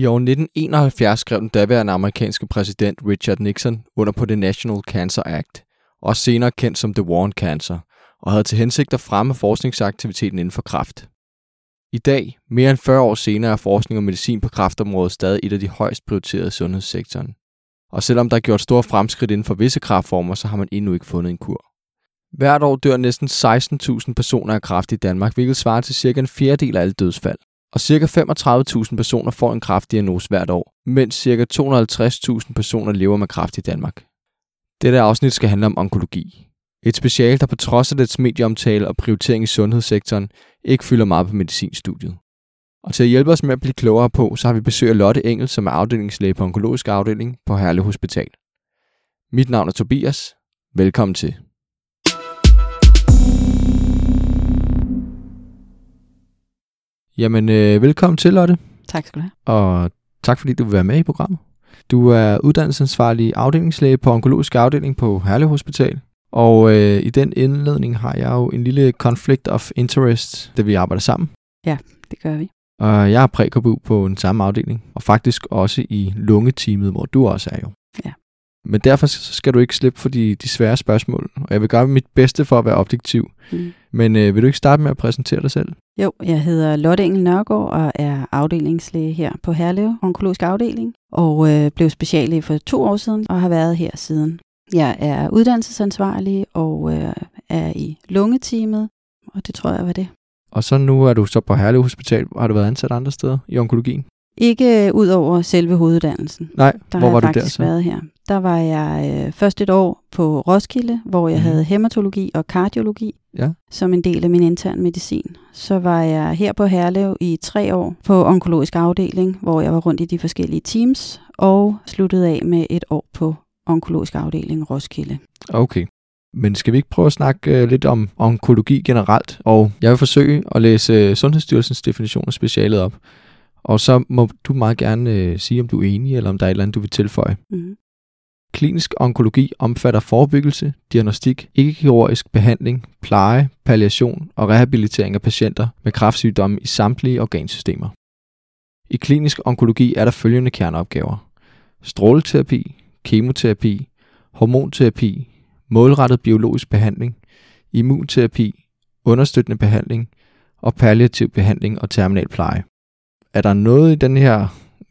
I år 1971 skrev den daværende amerikanske præsident Richard Nixon under på The National Cancer Act, også senere kendt som The War on Cancer, og havde til hensigt at fremme forskningsaktiviteten inden for kræft. I dag, mere end 40 år senere, er forskning og medicin på kræftområdet stadig et af de højst prioriterede i sundhedssektoren. Og selvom der er gjort store fremskridt inden for visse kræftformer, så har man endnu ikke fundet en kur. Hvert år dør næsten 16.000 personer af kræft i Danmark, hvilket svarer til cirka en fjerdedel af alle dødsfald. Og ca. 35.000 personer får en kræftdiagnose hvert år, mens ca. 250.000 personer lever med kræft i Danmark. Dette afsnit skal handle om onkologi. Et special, der på trods af dets medieomtale og prioritering i sundhedssektoren, ikke fylder meget på medicinstudiet. Og til at hjælpe os med at blive klogere på, så har vi besøg af Lotte Engel, som er afdelingslæge på onkologisk afdeling på Herlev Hospital. Mit navn er Tobias. Velkommen til. Jamen, øh, velkommen til, Lotte. Tak skal du have. Og tak fordi du vil være med i programmet. Du er uddannelsesansvarlig afdelingslæge på onkologisk afdeling på Herlev Hospital. Og øh, i den indledning har jeg jo en lille conflict of interest, da vi arbejder sammen. Ja, det gør vi. Og jeg er prækobu på den samme afdeling, og faktisk også i lungeteamet, hvor du også er jo. Ja. Men derfor skal du ikke slippe for de, de svære spørgsmål, og jeg vil gøre mit bedste for at være objektiv. Mm. Men øh, vil du ikke starte med at præsentere dig selv? Jo, jeg hedder Lotte Engel Nørgaard og er afdelingslæge her på Herlev Onkologisk Afdeling, og øh, blev speciallæge for to år siden og har været her siden. Jeg er uddannelsesansvarlig og øh, er i lungeteamet, og det tror jeg var det. Og så nu er du så på Herlev Hospital. Har du været ansat andre steder i onkologien? Ikke øh, ud over selve hoveduddannelsen. Nej, Der hvor var du der faktisk så? været her. Der var jeg øh, først et år på Roskilde, hvor jeg Mhm. havde hematologi og kardiologi Ja. som en del af min intern medicin. Så var jeg her på Herlev i tre år på onkologisk afdeling, hvor jeg var rundt i de forskellige teams, og sluttede af med et år på onkologisk afdeling Roskilde. Okay. Men skal vi ikke prøve at snakke uh, lidt om onkologi generelt? Og jeg vil forsøge at læse uh, Sundhedsstyrelsens definition af specialet op. Og så må du meget gerne uh, sige, om du er enig, eller om der er et eller andet, du vil tilføje. Mm. Klinisk onkologi omfatter forebyggelse, diagnostik, ikke-kirurgisk behandling, pleje, palliation og rehabilitering af patienter med kræftsygdomme i samtlige organsystemer. I klinisk onkologi er der følgende kerneopgaver. Stråleterapi, kemoterapi, hormonterapi, målrettet biologisk behandling, immunterapi, understøttende behandling og palliativ behandling og terminal pleje. Er der noget i den her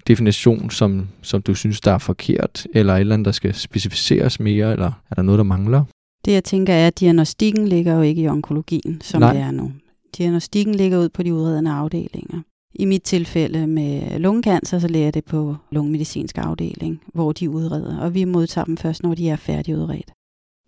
definition, som, som du synes, der er forkert, eller et eller andet, der skal specificeres mere, eller er der noget, der mangler? Det jeg tænker er, at diagnostikken ligger jo ikke i onkologien, som Nej. det er nu. Diagnostikken ligger ud på de udredende afdelinger. I mit tilfælde med lungekancer, så lærer det på lungemedicinsk afdeling, hvor de udreder, og vi modtager dem først, når de er færdigudredt.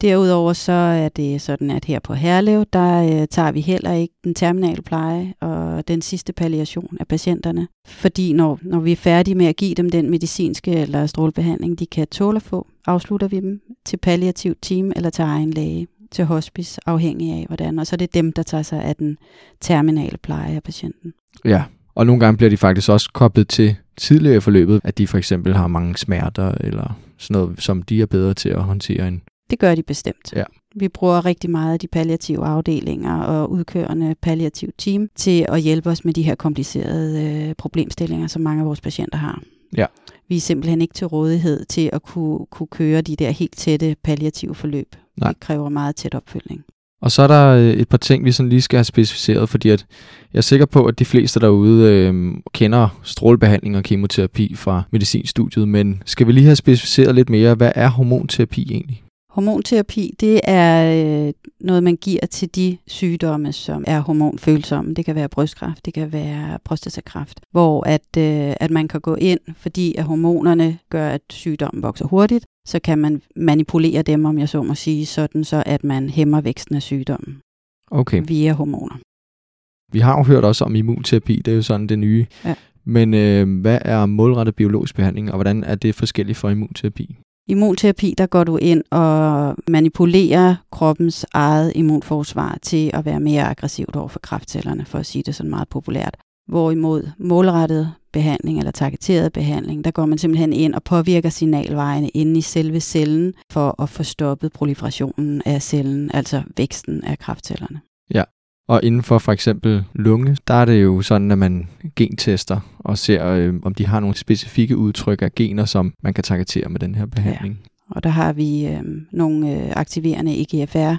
Derudover så er det sådan, at her på Herlev, der øh, tager vi heller ikke den terminale pleje og den sidste palliation af patienterne. Fordi når, når vi er færdige med at give dem den medicinske eller strålebehandling, de kan tåle at få, afslutter vi dem til palliativ team eller til egen læge, til hospice, afhængig af hvordan. Og så er det dem, der tager sig af den terminale pleje af patienten. Ja, og nogle gange bliver de faktisk også koblet til tidligere i forløbet, at de for eksempel har mange smerter, eller sådan noget, som de er bedre til at håndtere end. Det gør de bestemt. Ja. Vi bruger rigtig meget af de palliative afdelinger og udkørende palliativ team til at hjælpe os med de her komplicerede øh, problemstillinger, som mange af vores patienter har. Ja. Vi er simpelthen ikke til rådighed til at kunne, kunne køre de der helt tætte palliative forløb. Nej. Det kræver meget tæt opfølgning. Og så er der øh, et par ting, vi sådan lige skal have specificeret, fordi at jeg er sikker på, at de fleste derude øh, kender strålebehandling og kemoterapi fra medicinstudiet, men skal vi lige have specificeret lidt mere, hvad er hormonterapi egentlig? Hormonterapi, det er øh, noget, man giver til de sygdomme, som er hormonfølsomme. Det kan være brystkræft, det kan være prostatakræft, hvor at, øh, at man kan gå ind, fordi at hormonerne gør, at sygdommen vokser hurtigt, så kan man manipulere dem, om jeg så må sige, sådan så at man hæmmer væksten af sygdommen Okay, via hormoner. vi har jo hørt også om immunterapi, det er jo sådan det nye. Ja. Men øh, hvad er målrettet biologisk behandling, og hvordan er det forskelligt fra immunterapi? Immunterapi, der går du ind og manipulerer kroppens eget immunforsvar til at være mere aggressivt over for kræftcellerne, for at sige det sådan meget populært. Hvorimod målrettet behandling eller targeteret behandling, der går man simpelthen ind og påvirker signalvejene inde i selve cellen for at få stoppet proliferationen af cellen, altså væksten af kræftcellerne. Og inden for for eksempel lunge, der er det jo sådan, at man gentester og ser, øh, om de har nogle specifikke udtryk af gener, som man kan targetere med den her behandling. Ja. Og der har vi øh, nogle øh, aktiverende EGFR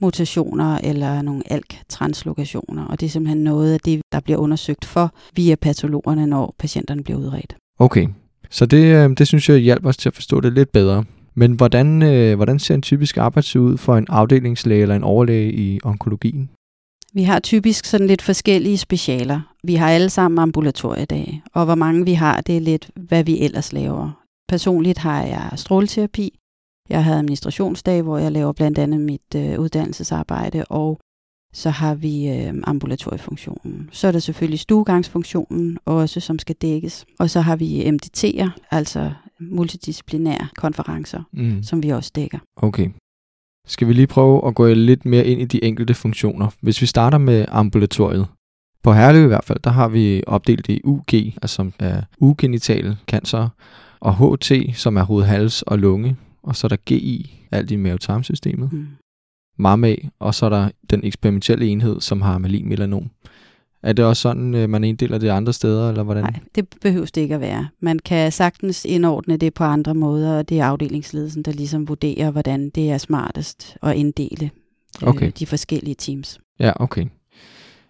mutationer eller nogle ALK-translokationer, og det er simpelthen noget af det, der bliver undersøgt for via patologerne, når patienterne bliver udredt. Okay, så det, øh, det synes jeg hjælper os til at forstå det lidt bedre. Men hvordan, øh, hvordan ser en typisk arbejdsdag ud for en afdelingslæge eller en overlæge i onkologien? Vi har typisk sådan lidt forskellige specialer. Vi har alle sammen ambulatoriedage, og hvor mange vi har, det er lidt, hvad vi ellers laver. Personligt har jeg stråleterapi. Jeg har administrationsdag, hvor jeg laver blandt andet mit øh, uddannelsesarbejde, og så har vi øh, ambulatoriefunktionen. Så er der selvfølgelig stuegangsfunktionen også, som skal dækkes. Og så har vi MDT'er, altså multidisciplinære konferencer, mm. som vi også dækker. Okay. Skal vi lige prøve at gå lidt mere ind i de enkelte funktioner? Hvis vi starter med ambulatoriet. På Herlev i hvert fald, der har vi opdelt i UG, altså som er ugenital cancer, og HT, som er hoved, hals og lunge, og så er der GI, alt i mavetarmsystemet. Mm. MAMA, og så er der den eksperimentelle enhed, som har malin melanom. Er det også sådan, øh, man inddeler det andre steder, eller hvordan? Nej, det behøves det ikke at være. Man kan sagtens indordne det på andre måder, og det er afdelingsledelsen, der ligesom vurderer, hvordan det er smartest at inddele øh, okay. de forskellige teams. Ja, okay.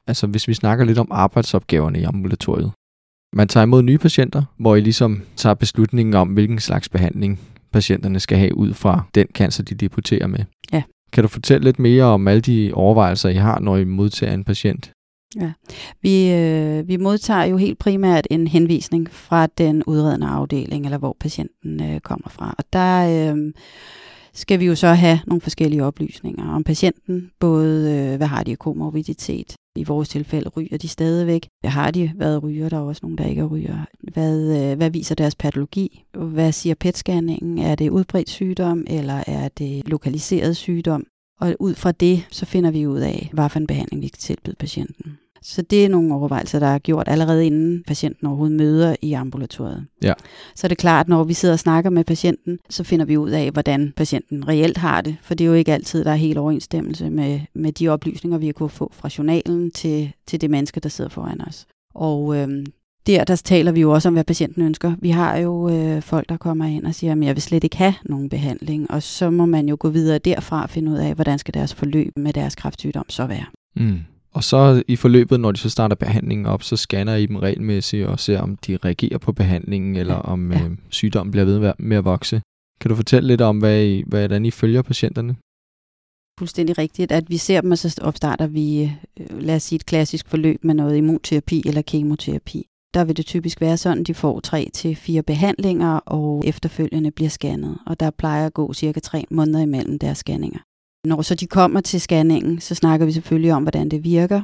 Altså, hvis vi snakker lidt om arbejdsopgaverne i ambulatoriet. Man tager imod nye patienter, hvor I ligesom tager beslutningen om, hvilken slags behandling patienterne skal have ud fra den cancer, de debuterer med. Ja. Kan du fortælle lidt mere om alle de overvejelser, I har, når I modtager en patient? Ja, vi, øh, vi modtager jo helt primært en henvisning fra den udredende afdeling, eller hvor patienten øh, kommer fra. Og der øh, skal vi jo så have nogle forskellige oplysninger om patienten, både øh, hvad har de af komorbiditet, i vores tilfælde ryger de stadigvæk. Hvad har de været ryger? Der er også nogen, der ikke er ryger. Hvad, øh, hvad viser deres patologi? Hvad siger PET-scanningen? Er det udbredt sygdom, eller er det lokaliseret sygdom? Og ud fra det, så finder vi ud af, hvad for en behandling vi kan tilbyde patienten. Så det er nogle overvejelser, der er gjort allerede inden patienten overhovedet møder i ambulatoriet. Ja. Så er det klart, at når vi sidder og snakker med patienten, så finder vi ud af, hvordan patienten reelt har det. For det er jo ikke altid, der er helt overensstemmelse med, med de oplysninger, vi har kunnet få fra journalen til, til det menneske, der sidder foran os. Og øhm, der, der taler vi jo også om, hvad patienten ønsker. Vi har jo øh, folk, der kommer ind og siger, at jeg vil slet ikke have nogen behandling, og så må man jo gå videre derfra og finde ud af, hvordan skal deres forløb med deres kræftsygdom så være. Mm. Og så i forløbet, når de så starter behandlingen op, så scanner I dem regelmæssigt og ser, om de reagerer på behandlingen, eller om ja. øh, sygdommen bliver ved med at vokse. Kan du fortælle lidt om, hvad I, hvordan I følger patienterne? Fuldstændig rigtigt, at vi ser dem, og så opstarter vi, øh, lad os sige, et klassisk forløb med noget immunterapi eller kemoterapi. Der vil det typisk være sådan, at de får tre til fire behandlinger, og efterfølgende bliver scannet. Og der plejer at gå cirka tre måneder imellem deres scanninger. Når så de kommer til scanningen, så snakker vi selvfølgelig om, hvordan det virker.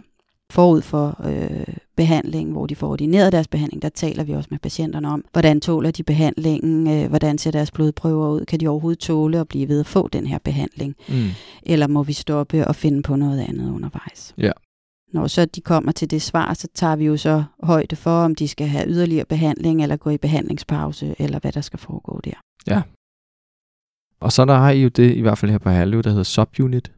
Forud for øh, behandling, hvor de får ordineret deres behandling, der taler vi også med patienterne om, hvordan tåler de behandlingen, øh, hvordan ser deres blodprøver ud, kan de overhovedet tåle at blive ved at få den her behandling, mm. eller må vi stoppe og finde på noget andet undervejs. Ja. Når så de kommer til det svar, så tager vi jo så højde for, om de skal have yderligere behandling, eller gå i behandlingspause, eller hvad der skal foregå der. Ja, og så der har I jo det, i hvert fald her på Herlev, der hedder Subunit.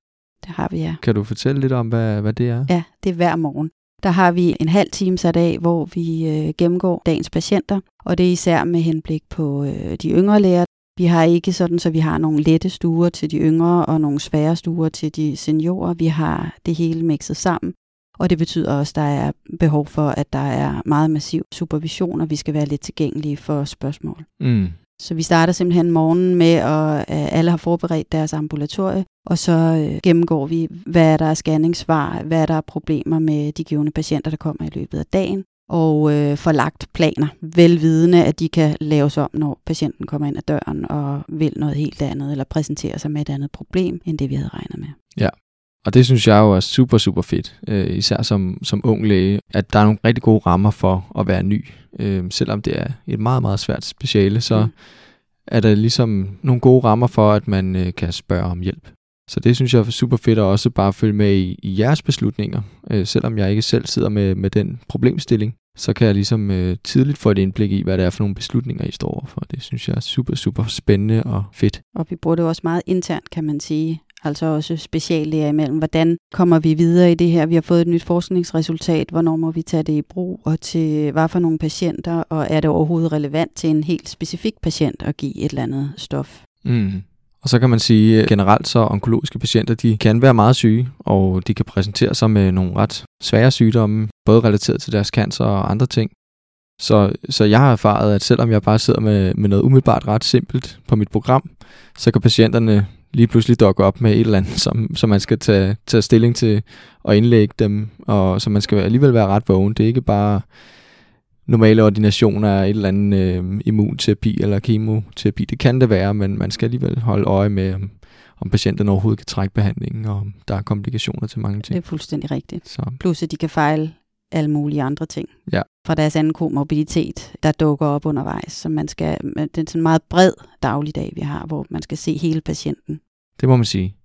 Det har vi, ja. Kan du fortælle lidt om, hvad, hvad det er? Ja, det er hver morgen. Der har vi en halv time sat af, hvor vi øh, gennemgår dagens patienter, og det er især med henblik på øh, de yngre læger. Vi har ikke sådan, så vi har nogle lette stuer til de yngre og nogle svære stuer til de seniorer. Vi har det hele mixet sammen, og det betyder også, at der er behov for, at der er meget massiv supervision, og vi skal være lidt tilgængelige for spørgsmål. Mm. Så vi starter simpelthen morgenen med, at øh, alle har forberedt deres ambulatorie, og så øh, gennemgår vi, hvad der er scanningssvar, hvad der er problemer med de givende patienter, der kommer i løbet af dagen, og øh, får lagt planer, velvidende, at de kan laves om, når patienten kommer ind ad døren og vil noget helt andet, eller præsenterer sig med et andet problem, end det vi havde regnet med. Ja, og det synes jeg jo er super, super fedt, øh, især som, som ung læge, at der er nogle rigtig gode rammer for at være ny. Øh, selvom det er et meget, meget svært speciale, så mm. er der ligesom nogle gode rammer for, at man øh, kan spørge om hjælp. Så det synes jeg er super fedt at også bare følge med i, i jeres beslutninger. Øh, selvom jeg ikke selv sidder med, med den problemstilling, så kan jeg ligesom øh, tidligt få et indblik i, hvad det er for nogle beslutninger, I står overfor. Det synes jeg er super, super spændende og fedt. Og vi bruger det også meget internt, kan man sige altså også speciallæger imellem. Hvordan kommer vi videre i det her? Vi har fået et nyt forskningsresultat. Hvornår må vi tage det i brug? Og til hvad for nogle patienter? Og er det overhovedet relevant til en helt specifik patient at give et eller andet stof? Mm. Og så kan man sige, at generelt så onkologiske patienter, de kan være meget syge, og de kan præsentere sig med nogle ret svære sygdomme, både relateret til deres cancer og andre ting. Så, så jeg har erfaret, at selvom jeg bare sidder med, med noget umiddelbart ret simpelt på mit program, så kan patienterne lige pludselig dukke op med et eller andet, som, som man skal tage, tage stilling til og indlægge dem, og så man skal alligevel være ret vågen. Det er ikke bare normale ordinationer af et eller andet øh, immunterapi eller kemoterapi. Det kan det være, men man skal alligevel holde øje med, om, om patienten overhovedet kan trække behandlingen, og om der er komplikationer til mange ting. Det er fuldstændig rigtigt. Så, Plus at de kan fejle alle mulige andre ting. Ja. Fra deres anden komorbiditet, der dukker op undervejs. Så man skal, det er sådan en meget bred dagligdag, vi har, hvor man skal se hele patienten. det må man sige.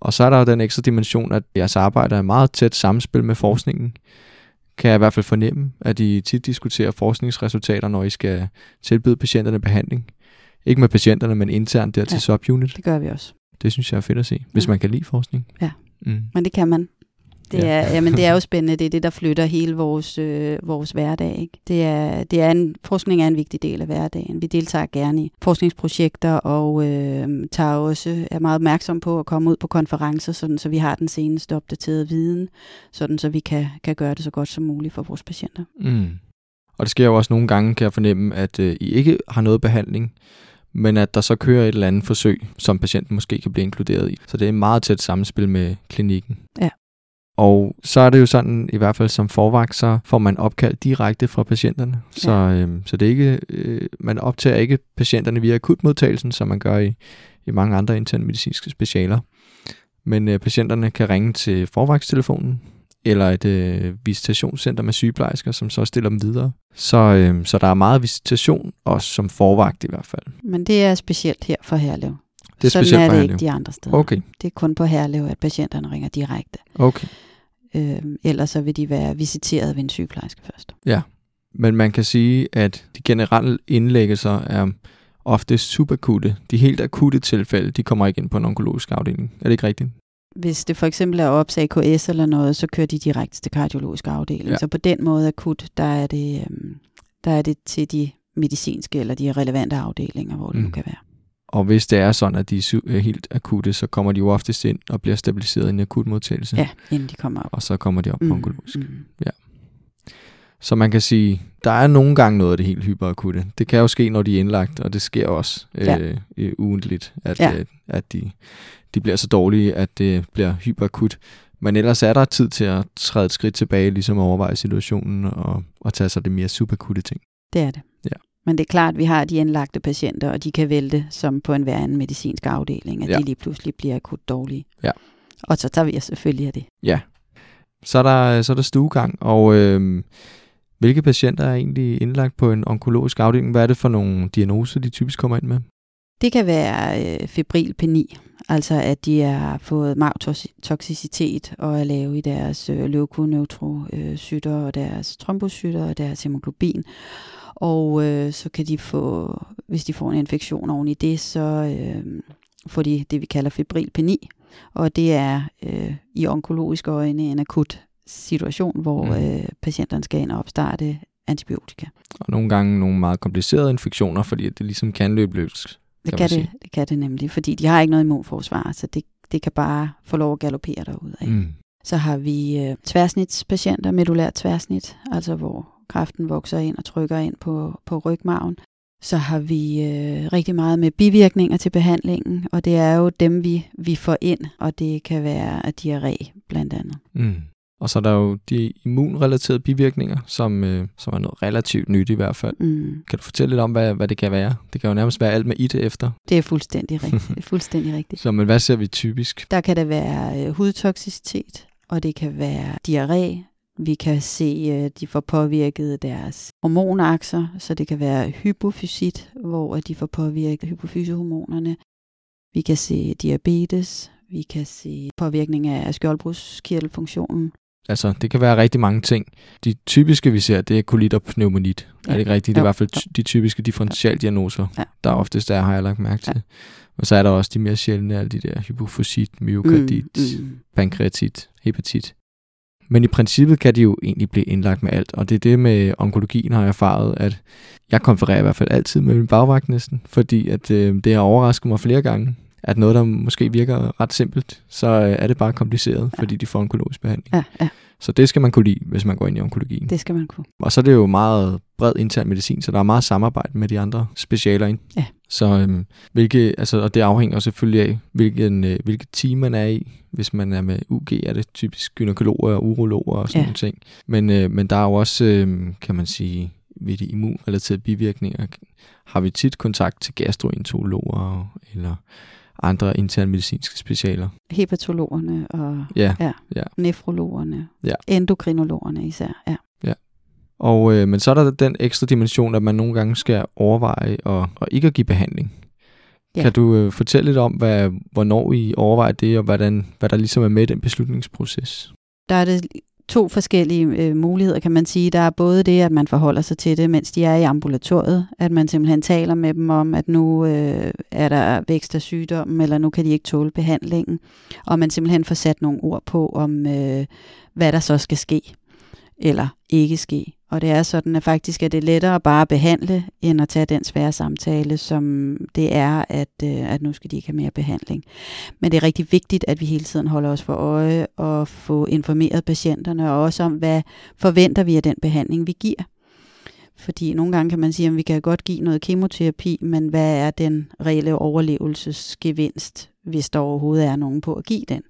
Og så er der jo den ekstra dimension, at jeres arbejde er meget tæt samspil med forskningen. Kan jeg i hvert fald fornemme, at I tit diskuterer forskningsresultater, når I skal tilbyde patienterne behandling. Ikke med patienterne, men internt der til Ja. subunit. Det gør vi også. Det synes jeg er fedt at se, hvis Ja. man kan lide forskning. Ja. Mm. Men det kan man. Det Ja. er, jamen, det er jo spændende. Det er det, der flytter hele vores, øh, vores hverdag. Ikke? Det er, det er en, forskning er en vigtig del af hverdagen. Vi deltager gerne i forskningsprojekter og øh, tager også, er meget opmærksom på at komme ud på konferencer, sådan, så vi har den seneste opdaterede viden, sådan, så vi kan, kan gøre det så godt som muligt for vores patienter. Mm. Og det sker jo også nogle gange, kan jeg fornemme, at øh, I ikke har noget behandling, men at der så kører et eller andet forsøg, som patienten måske kan blive inkluderet i. Så det er et meget tæt samspil med klinikken. Ja. Og så er det jo sådan, i hvert fald som forvagt, så får man opkald direkte fra patienterne. Så, øh, så det er ikke, øh, man optager ikke patienterne via akutmodtagelsen, som man gør i, i mange andre internmedicinske specialer. Men øh, patienterne kan ringe til forvagtstelefonen, eller et øh, visitationscenter med sygeplejersker, som så stiller dem videre. Så, øh, så der er meget visitation, også som forvagt i hvert fald. Men det er specielt her for Herlev. Det er sådan specielt er det ikke de andre steder. Okay, Det er kun på Herlev, at patienterne ringer direkte. okay. Øh, ellers så vil de være visiteret ved en sygeplejerske først. Men man kan sige, at de generelle indlæggelser er ofte subakutte. De helt akutte tilfælde, de kommer ikke ind på en onkologisk afdeling. Er det ikke rigtigt? Hvis det for eksempel er op til AKS eller noget, så kører de direkte til kardiologisk afdeling. Ja. Ja. Så på den måde akut, der er, det, øhm, der er det til de medicinske eller de relevante afdelinger, hvor det Mm. nu kan være. Og hvis det er sådan, at de er øh, helt akutte, så kommer de jo oftest ind og bliver stabiliseret i en akutmodtagelse. Ja, inden de kommer op. Og så kommer de op på onkologisk. mm. Så man kan sige, der er nogle gange noget af det helt hyperakutte. Det kan jo ske, når de er indlagt, og det sker også Ja. øh, øh, ugentligt, at, Ja. øh, at de, de bliver så dårlige, at det bliver hyperakut. Men ellers er der tid til at træde et skridt tilbage, ligesom at overveje situationen og, og tage sig det mere subakutte ting. Det er det. Men det er klart, at vi har de indlagte patienter, og de kan vælte som på en hver anden medicinsk afdeling, at Ja. de lige pludselig bliver akut dårlige. Ja. Og så tager vi selvfølgelig af det. Ja. Så er der, så er der stuegang, og øh, hvilke patienter er egentlig indlagt på en onkologisk afdeling? Hvad er det for nogle diagnoser, de typisk kommer ind med? Det kan være øh, febril peni, altså at de har fået magtoxicitet og er lave i deres øh, leukoneutrocytter og deres trombocytter og deres hemoglobin. Og øh, så kan de få, hvis de får en infektion oven i det, så øh, får de det, vi kalder febril peni. Og det er øh, i onkologiske øjne en akut situation, hvor Mm. øh, patienterne skal ind og opstarte antibiotika. Og nogle gange nogle meget komplicerede infektioner, fordi det ligesom kan løbe. Det kan kan, man det, det kan det nemlig, fordi de har ikke noget immunforsvar, så det, det kan bare få lov at galopere derud af. Mm. Så har vi øh, tværsnitspatienter, medulær tværsnit, altså hvor kræften vokser ind og trykker ind på, på rygmarven. Så har vi øh, rigtig meget med bivirkninger til behandlingen, og det er jo dem, vi, vi får ind, og det kan være diarré blandt andet. Mm. Og så er der jo de immunrelaterede bivirkninger, som, øh, som er noget relativt nyt i hvert fald. Mm. Kan du fortælle lidt om, hvad, hvad det kan være? Det kan jo nærmest være alt med it efter. Det er fuldstændig rigtigt. Det er fuldstændig rigtigt. Så men hvad ser vi typisk? Der kan det være øh, hudtoksicitet, og det kan være diarré. Vi kan se, at de får påvirket deres hormonakser, så det kan være hypofysit, hvor de får påvirket hypofysehormonerne. Vi kan se diabetes, vi kan se påvirkning af skjoldbruskkirtelfunktionen. Altså, det kan være rigtig mange ting. De typiske, vi ser, det er kolit og pneumonit. Ja. Er det ikke rigtigt? Det er Jo. i hvert fald ty- de typiske differentialdiagnoser, Ja. der oftest er, har jeg lagt mærke til. Og så er der også de mere sjældne, alle de der hypofosit, myokardit, Mm, mm. pankreatit, hepatit. Men i princippet kan de jo egentlig blive indlagt med alt, og det er det med onkologien har jeg erfaret, at jeg konfererer i hvert fald altid med min bagvagt næsten, fordi at øh, det har overrasket mig flere gange, at noget, der måske virker ret simpelt, så øh, er det bare kompliceret, ja. fordi de får onkologisk behandling. Ja, ja, Så det skal man kunne lide, hvis man går ind i onkologien. det skal man kunne. Og så er det jo meget bred intern medicin, så der er meget samarbejde med de andre specialer. Ikke? Ja. Så øhm, hvilke, altså, og det afhænger selvfølgelig af, hvilken, øh, hvilket team man er i. Hvis man er med UG, er det typisk gynækologer og urologer og sådan Ja. nogle ting. Men, øh, men der er jo også, øh, kan man sige, ved de immunrelaterede bivirkninger, har vi tit kontakt til gastroenterologer eller andre interne medicinske specialer. Hepatologerne og Ja, ja, ja. nefrologerne, Ja. endokrinologerne især. Ja. Og, øh, men så er der den ekstra dimension, at man nogle gange skal overveje at, at ikke at give behandling. Ja. Ja. Kan du øh, fortælle lidt om, hvad, hvornår I overvejer det, og hvordan, hvad der ligesom er med i den beslutningsproces? Der er det to forskellige øh, muligheder, kan man sige. Der er både det, at man forholder sig til det, mens de er i ambulatoriet, at man simpelthen taler med dem om, at nu øh, er der vækst af sygdommen, eller nu kan de ikke tåle behandlingen, og man simpelthen får sat nogle ord på, om øh, hvad der så skal ske, eller ikke ske. Og det er sådan, at faktisk er det lettere bare at behandle, end at tage den svære samtale, som det er, at, øh, at nu skal de ikke have mere behandling. Men det er rigtig vigtigt, at vi hele tiden holder os for øje og få informeret patienterne, og også om, hvad forventer vi af den behandling, vi giver. Fordi nogle gange kan man sige, at vi kan godt give noget kemoterapi, men hvad er den reelle overlevelsesgevinst, hvis der overhovedet er nogen på at give den?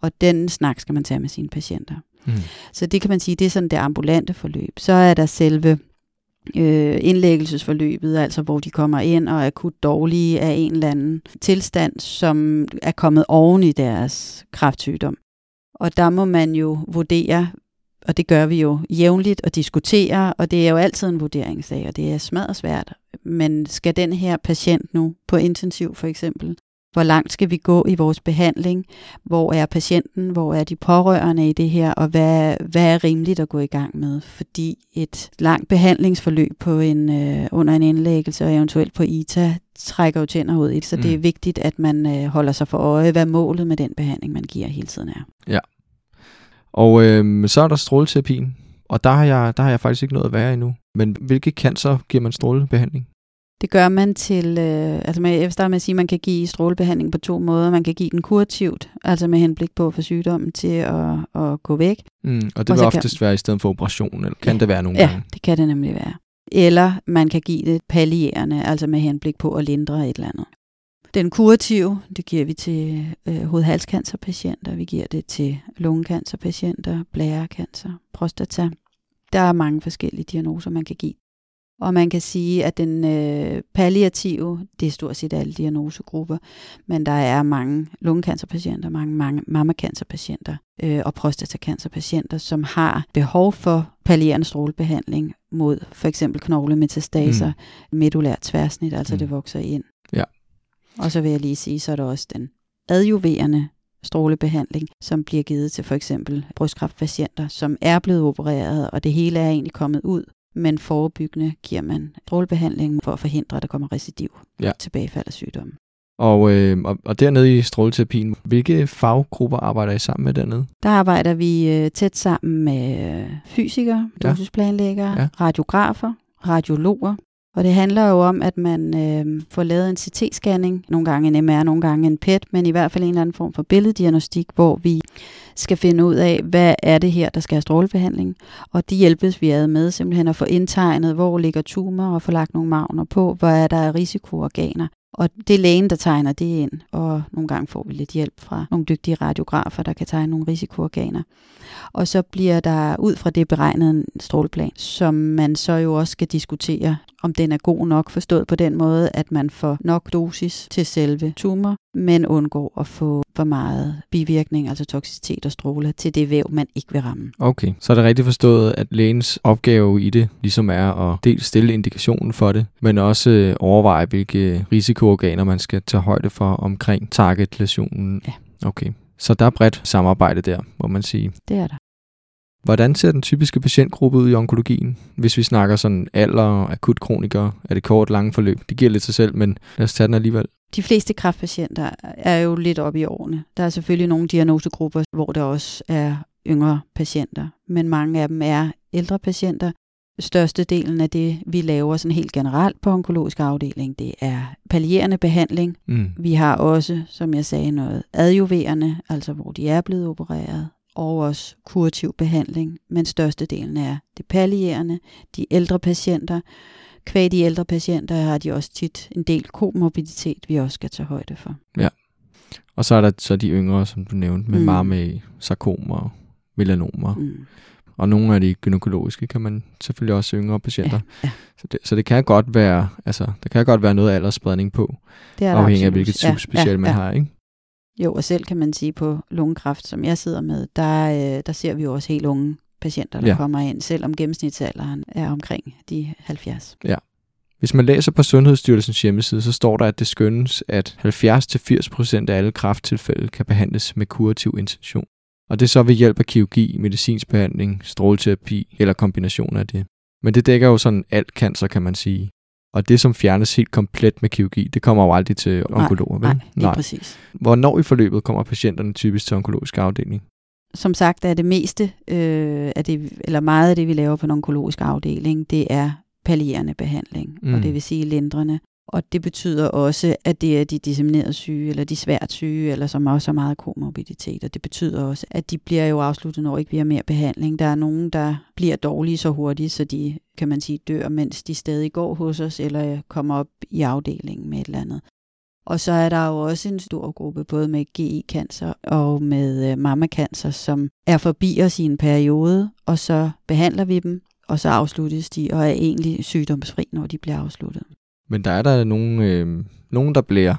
Og den snak skal man tage med sine patienter. Mm. Så det kan man sige, det er sådan det ambulante forløb. Så er der selve øh, indlæggelsesforløbet, altså hvor de kommer ind og er akut dårlige af en eller anden tilstand, som er kommet oven i deres kræftsygdom. Og der må man jo vurdere, og det gør vi jo jævnligt og diskutere, og det er jo altid en vurderingssag, og det er smadret svært. Men skal den her patient nu på intensiv for eksempel, hvor langt skal vi gå i vores behandling? Hvor er patienten? Hvor er de pårørende i det her? Og hvad, hvad er rimeligt at gå i gang med? Fordi et langt behandlingsforløb på en, øh, under en indlæggelse og eventuelt på ITA trækker jo tænder ud i så mm. det er Mm. vigtigt, at man øh, holder sig for øje, hvad målet med den behandling, man giver hele tiden er. Og øh, så er der stråleterapien, og der har, jeg, der har jeg faktisk ikke noget at være endnu. Men hvilke cancer giver man strålebehandling? Det gør man til, øh, altså med, jeg vil starte med at sige, at man kan give strålebehandling på to måder. Man kan give den kurativt, altså med henblik på at få sygdommen til at, at gå væk. Mm, og det Og vil så kan- oftest være i stedet for operation, eller kan Ja. det være nogle Ja, gange? det kan det nemlig være. Eller man kan give det pallierende, altså med henblik på at lindre et eller andet. Den kurative, det giver vi til øh, hovedhalscancerpatienter, vi giver det til lungecancerpatienter, blærecancer, prostata. Der er mange forskellige diagnoser, man kan give. Og man kan sige, at den øh, palliative, det er stort set alle diagnosegrupper, men der er mange lungecancerpatienter, mange, mange mammacancerpatienter øh, og prostatacancerpatienter, som har behov for pallierende strålebehandling mod for eksempel knoglemetastaser, mm. medulær tværsnit, altså mm. det vokser ind. Ja. Og så vil jeg lige sige, så er der også den adjuverende strålebehandling, som bliver givet til for eksempel brystkræftpatienter, som er blevet opereret, og det hele er egentlig kommet ud, men forebyggende giver man strålebehandling for at forhindre, at der kommer recidiv Ja. tilbagefald af sygdommen. Og, øh, og, og dernede i stråleterapien, hvilke faggrupper arbejder I sammen med dernede? Der arbejder vi øh, tæt sammen med øh, fysikere, dosisplanlæggere, ja. radiografer, radiologer. Og det handler jo om, at man øh, får lavet en CT-scanning, nogle gange en MR, nogle gange en PET, men i hvert fald en eller anden form for billeddiagnostik, hvor vi skal finde ud af, hvad er det her, der skal have strålebehandling. Og de hjælpes vi ad med simpelthen at få indtegnet, hvor ligger tumor og få lagt nogle magner på, hvor er der risikoorganer. Og det er lægen, der tegner det ind, og nogle gange får vi lidt hjælp fra nogle dygtige radiografer, der kan tegne nogle risikoorganer. Og så bliver der ud fra det beregnet en stråleplan, som man så jo også skal diskutere, om den er god nok forstået på den måde, at man får nok dosis til selve tumor, men undgår at få for meget bivirkning, altså toksicitet og stråler, til det væv, man ikke vil ramme. Okay, så er det rigtigt forstået, at lægens opgave i det ligesom er at dels stille indikationen for det, men også øh, overveje, hvilke risikoorganer man skal tage højde for omkring targetlesionen. Ja. Okay, så der er bredt samarbejde der, må man sige. Det er der. Hvordan ser den typiske patientgruppe ud i onkologien? Hvis vi snakker sådan alder, akut kronikere, er det kort, lange forløb? Det giver lidt sig selv, men lad os tage den alligevel. De fleste kræftpatienter er jo lidt oppe i årene. Der er selvfølgelig nogle diagnosegrupper, hvor der også er yngre patienter, men mange af dem er ældre patienter. Størstedelen af det, vi laver sådan helt generelt på onkologisk afdeling, det er pallierende behandling. Mm. Vi har også, som jeg sagde, noget adjuverende, altså hvor de er blevet opereret, og også kurativ behandling, men størstedelen er det pallierende, de ældre patienter. Kvæg de ældre patienter har de også tit en del komorbiditet, vi også skal tage højde for. Og så er der så de yngre, som du nævnte, med Mm. med sarkomer, melanomer. Mm. Og nogle af de gynækologiske kan man selvfølgelig også yngre patienter. Ja, ja. Så, det, så det kan godt være, altså, der kan godt være noget aldersspredning på, Det er afhængig af hvilket subspecial man har, ikke? Jo, og selv kan man sige på lungekræft, som jeg sidder med, der, øh, der ser vi jo også helt unge patienter, der ja. Ja. kommer ind, selvom gennemsnitsalderen er omkring de 70. Hvis man læser på Sundhedsstyrelsens hjemmeside, så står der, at det skønnes, at 70-80% af alle kræfttilfælde kan behandles med kurativ intention. Og det er så ved hjælp af kirurgi, medicinsk behandling, stråleterapi eller kombination af det. Men det dækker jo sådan alt cancer, kan man sige. Og det, som fjernes helt komplet med kirurgi, det kommer jo aldrig til onkologer, vel? Nej, lige Nej. præcis. Hvornår i forløbet kommer patienterne typisk til onkologisk afdeling? Som sagt er det meste, øh, af det, eller meget af det, vi laver på en onkologisk afdeling, det er pallierende behandling, mm. og Mm. det vil sige lindrende. Og det betyder også, at det er de disseminerede syge, eller de svært syge, eller som også har meget komorbiditet. Og det betyder også, at de bliver jo afsluttet, når ikke vi har mere behandling. Der er nogen, der bliver dårlige så hurtigt, så de, kan man sige, dør, mens de stadig går hos os, eller kommer op i afdelingen med et eller andet. Og så er der jo også en stor gruppe, både med GI-cancer og med mammakancer, mammacancer, som er forbi os i en periode, og så behandler vi dem, og så afsluttes de, og er egentlig sygdomsfri, når de bliver afsluttet. Men der er der nogen, øh, nogen der bliver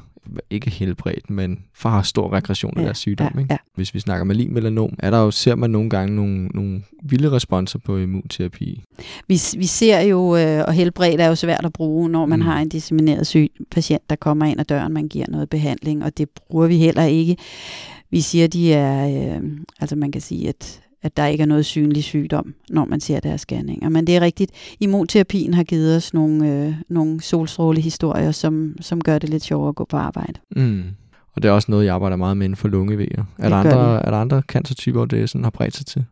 ikke helbredt, men har stor regression af Ja, deres sygdom. ja, ikke? ja. Hvis vi snakker malin melanom, er der jo, ser man nogle gange nogle, nogle vilde responser på immunterapi. Vi, vi ser jo, øh, og helbredt er jo svært at bruge, når man mm. Mm. har en dissemineret syg patient, der kommer ind ad døren, man giver noget behandling, og det bruger vi heller ikke. Vi siger, de er, øh, altså man kan sige, at at der ikke er noget synlig sygdom, når man ser deres scanninger. Men det er rigtigt. Immunterapien har givet os nogle, øh, nogle solstrålehistorier, som, som gør det lidt sjovere at gå på arbejde. Mm. Og det er også noget, jeg arbejder meget med inden for lungevæger. Er, der Det andre, er der andre cancertyper, hvor det sådan har bredt sig til?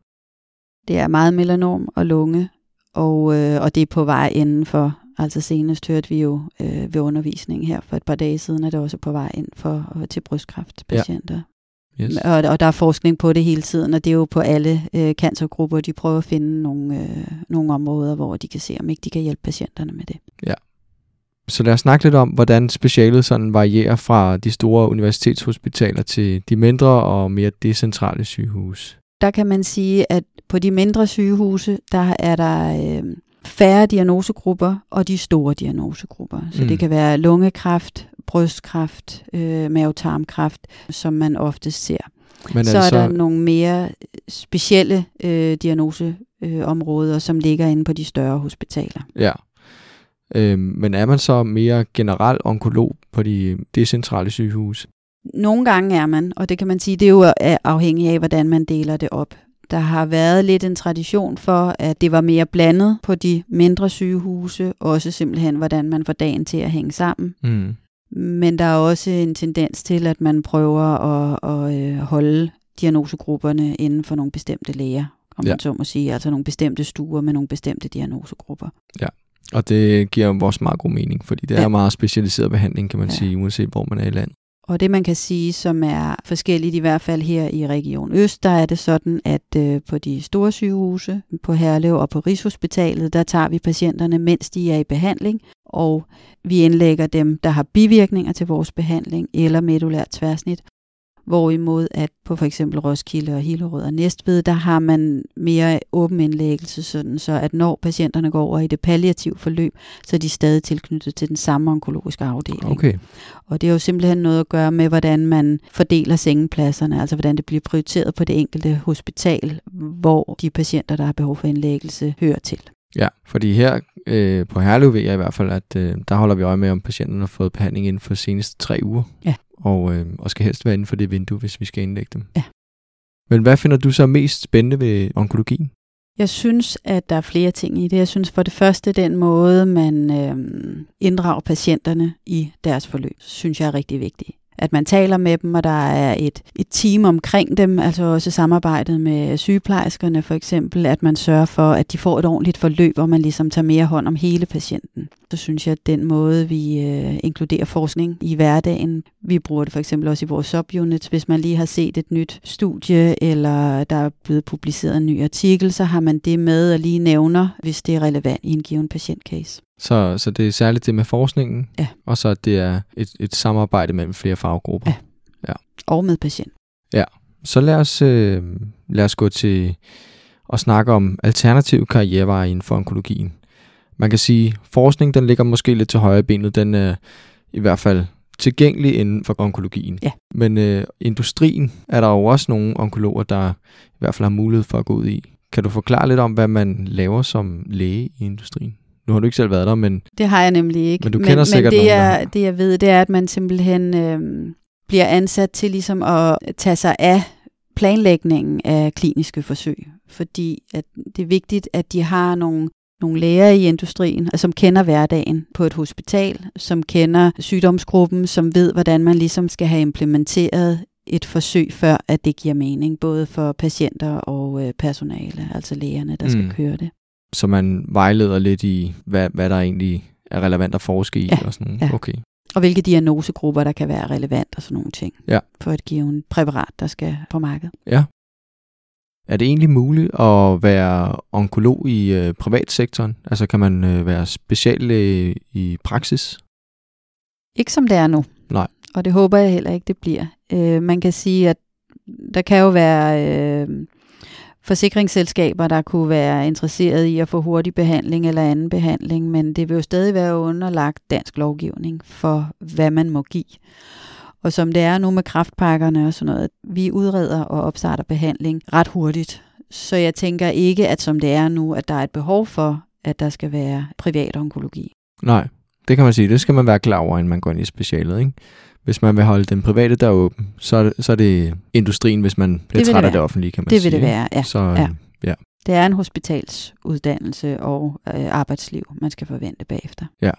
Det er meget melanom og lunge, og, øh, og det er på vej inden for, altså senest hørte vi jo øh, ved undervisning her for et par dage siden, at det også er på vej ind for, til brystkræftpatienter. Ja. Yes. Og, og der er forskning på det hele tiden, og det er jo på alle øh, cancergrupper, de prøver at finde nogle, øh, nogle områder, hvor de kan se, om ikke de kan hjælpe patienterne med det. Så lad os snakke lidt om, hvordan specialet sådan varierer fra de store universitetshospitaler til de mindre og mere decentrale sygehuse. Der kan man sige, at på de mindre sygehuse, der er der øh, færre diagnosegrupper og de store diagnosegrupper. Så. Mm. det kan være lungekræft, brystkræft, øh, mavetarmkræft, som man ofte ser. Men så altså, er der nogle mere specielle øh, diagnoseområder, øh, som ligger inde på de større hospitaler. Ja. Øhm, men er man så mere generel onkolog på de decentrale sygehuse? Nogle gange er man, og det kan man sige, det er jo øh, afhængigt af, hvordan man deler det op. Der har været lidt en tradition for, at det var mere blandet på de mindre sygehuse, også simpelthen, hvordan man får dagen til at hænge sammen. Mm. Men der er også en tendens til, at man prøver at, at øh, holde diagnosegrupperne inden for nogle bestemte læger, om Ja. man så må sige, altså nogle bestemte stuer med nogle bestemte diagnosegrupper. Og det giver jo også meget god mening, fordi det er Ja. meget specialiseret behandling, kan man Ja. sige, uanset hvor man er i landet. Og det man kan sige, som er forskelligt i hvert fald her i Region Øst, der er det sådan, at øh, på de store sygehuse, på Herlev og på Rigshospitalet, der tager vi patienterne, mens de er i behandling, og vi indlægger dem, der har bivirkninger til vores behandling eller medulært tværsnit. Hvorimod at på for eksempel Roskilde og Hillerød og Næstved, der har man mere åben indlæggelse, sådan så at når patienterne går over i det palliative forløb, så er de stadig tilknyttet til den samme onkologiske afdeling. Okay. Og det har jo simpelthen noget at gøre med, hvordan man fordeler sengepladserne, altså hvordan det bliver prioriteret på det enkelte hospital, hvor de patienter, der har behov for indlæggelse, hører til. Ja, fordi her øh, på Herlev ved jeg i hvert fald, at øh, der holder vi øje med, om patienten har fået behandling inden for de seneste tre uger. Ja. Og, øh, og skal helst være inden for det vindue, hvis vi skal indlægge dem. Ja. Men hvad finder du så mest spændende ved onkologien? Jeg synes, at der er flere ting i det. Jeg synes for det første, den måde, man øh, inddrager patienterne i deres forløb, synes jeg er rigtig vigtig at man taler med dem, og der er et, et team omkring dem, altså også samarbejdet med sygeplejerskerne for eksempel, at man sørger for, at de får et ordentligt forløb, hvor man ligesom tager mere hånd om hele patienten. Så synes jeg, at den måde, vi øh, inkluderer forskning i hverdagen, vi bruger det for eksempel også i vores subunits, hvis man lige har set et nyt studie, eller der er blevet publiceret en ny artikel, så har man det med og lige nævner, hvis det er relevant i en given patientcase. Så, så det er særligt det med forskningen, ja. og så det er et, et samarbejde mellem flere faggrupper. Ja. ja. Og med patient. Ja. Så lad os, øh, lad os gå til at snakke om alternative karriereveje inden for onkologien. Man kan sige, at forskning den ligger måske lidt til højre benet. Den er i hvert fald tilgængelig inden for onkologien. Ja. Men øh, industrien er der jo også nogle onkologer, der i hvert fald har mulighed for at gå ud i. Kan du forklare lidt om, hvad man laver som læge i industrien? Nu har du ikke selv været der, men... Det har jeg nemlig ikke. Men du kender men, sikkert men det, nogen, jeg, det jeg ved, det er, at man simpelthen øh, bliver ansat til ligesom at tage sig af planlægningen af kliniske forsøg. Fordi at det er vigtigt, at de har nogle nogle læger i industrien, som kender hverdagen på et hospital, som kender sygdomsgruppen, som ved, hvordan man ligesom skal have implementeret et forsøg, før at det giver mening, både for patienter og øh, personale, altså lægerne, der skal mm. køre det så man vejleder lidt i, hvad, hvad der egentlig er relevant at forske i ja, og sådan ja. Okay. Og hvilke diagnosegrupper, der kan være relevant og sådan nogle ting. Ja. For et givet præparat, der skal på markedet. Ja. Er det egentlig muligt at være onkolog i øh, privatsektoren? Altså kan man øh, være speciallæge i praksis? Ikke som det er nu. Nej. Og det håber jeg heller ikke, det bliver. Øh, man kan sige, at der kan jo være... Øh, forsikringsselskaber, der kunne være interesseret i at få hurtig behandling eller anden behandling, men det vil jo stadig være underlagt dansk lovgivning for, hvad man må give. Og som det er nu med kraftpakkerne og sådan noget, vi udreder og opstarter behandling ret hurtigt. Så jeg tænker ikke, at som det er nu, at der er et behov for, at der skal være privat onkologi. Nej, det kan man sige. Det skal man være klar over, inden man går ind i specialet. Ikke? Hvis man vil holde den private der åben, så er det, så er det industrien, hvis man bliver træt det af det offentlige, kan man det sige. Det vil det være, ja. Så, ja. ja. Det er en hospitalsuddannelse og øh, arbejdsliv, man skal forvente bagefter. Ja.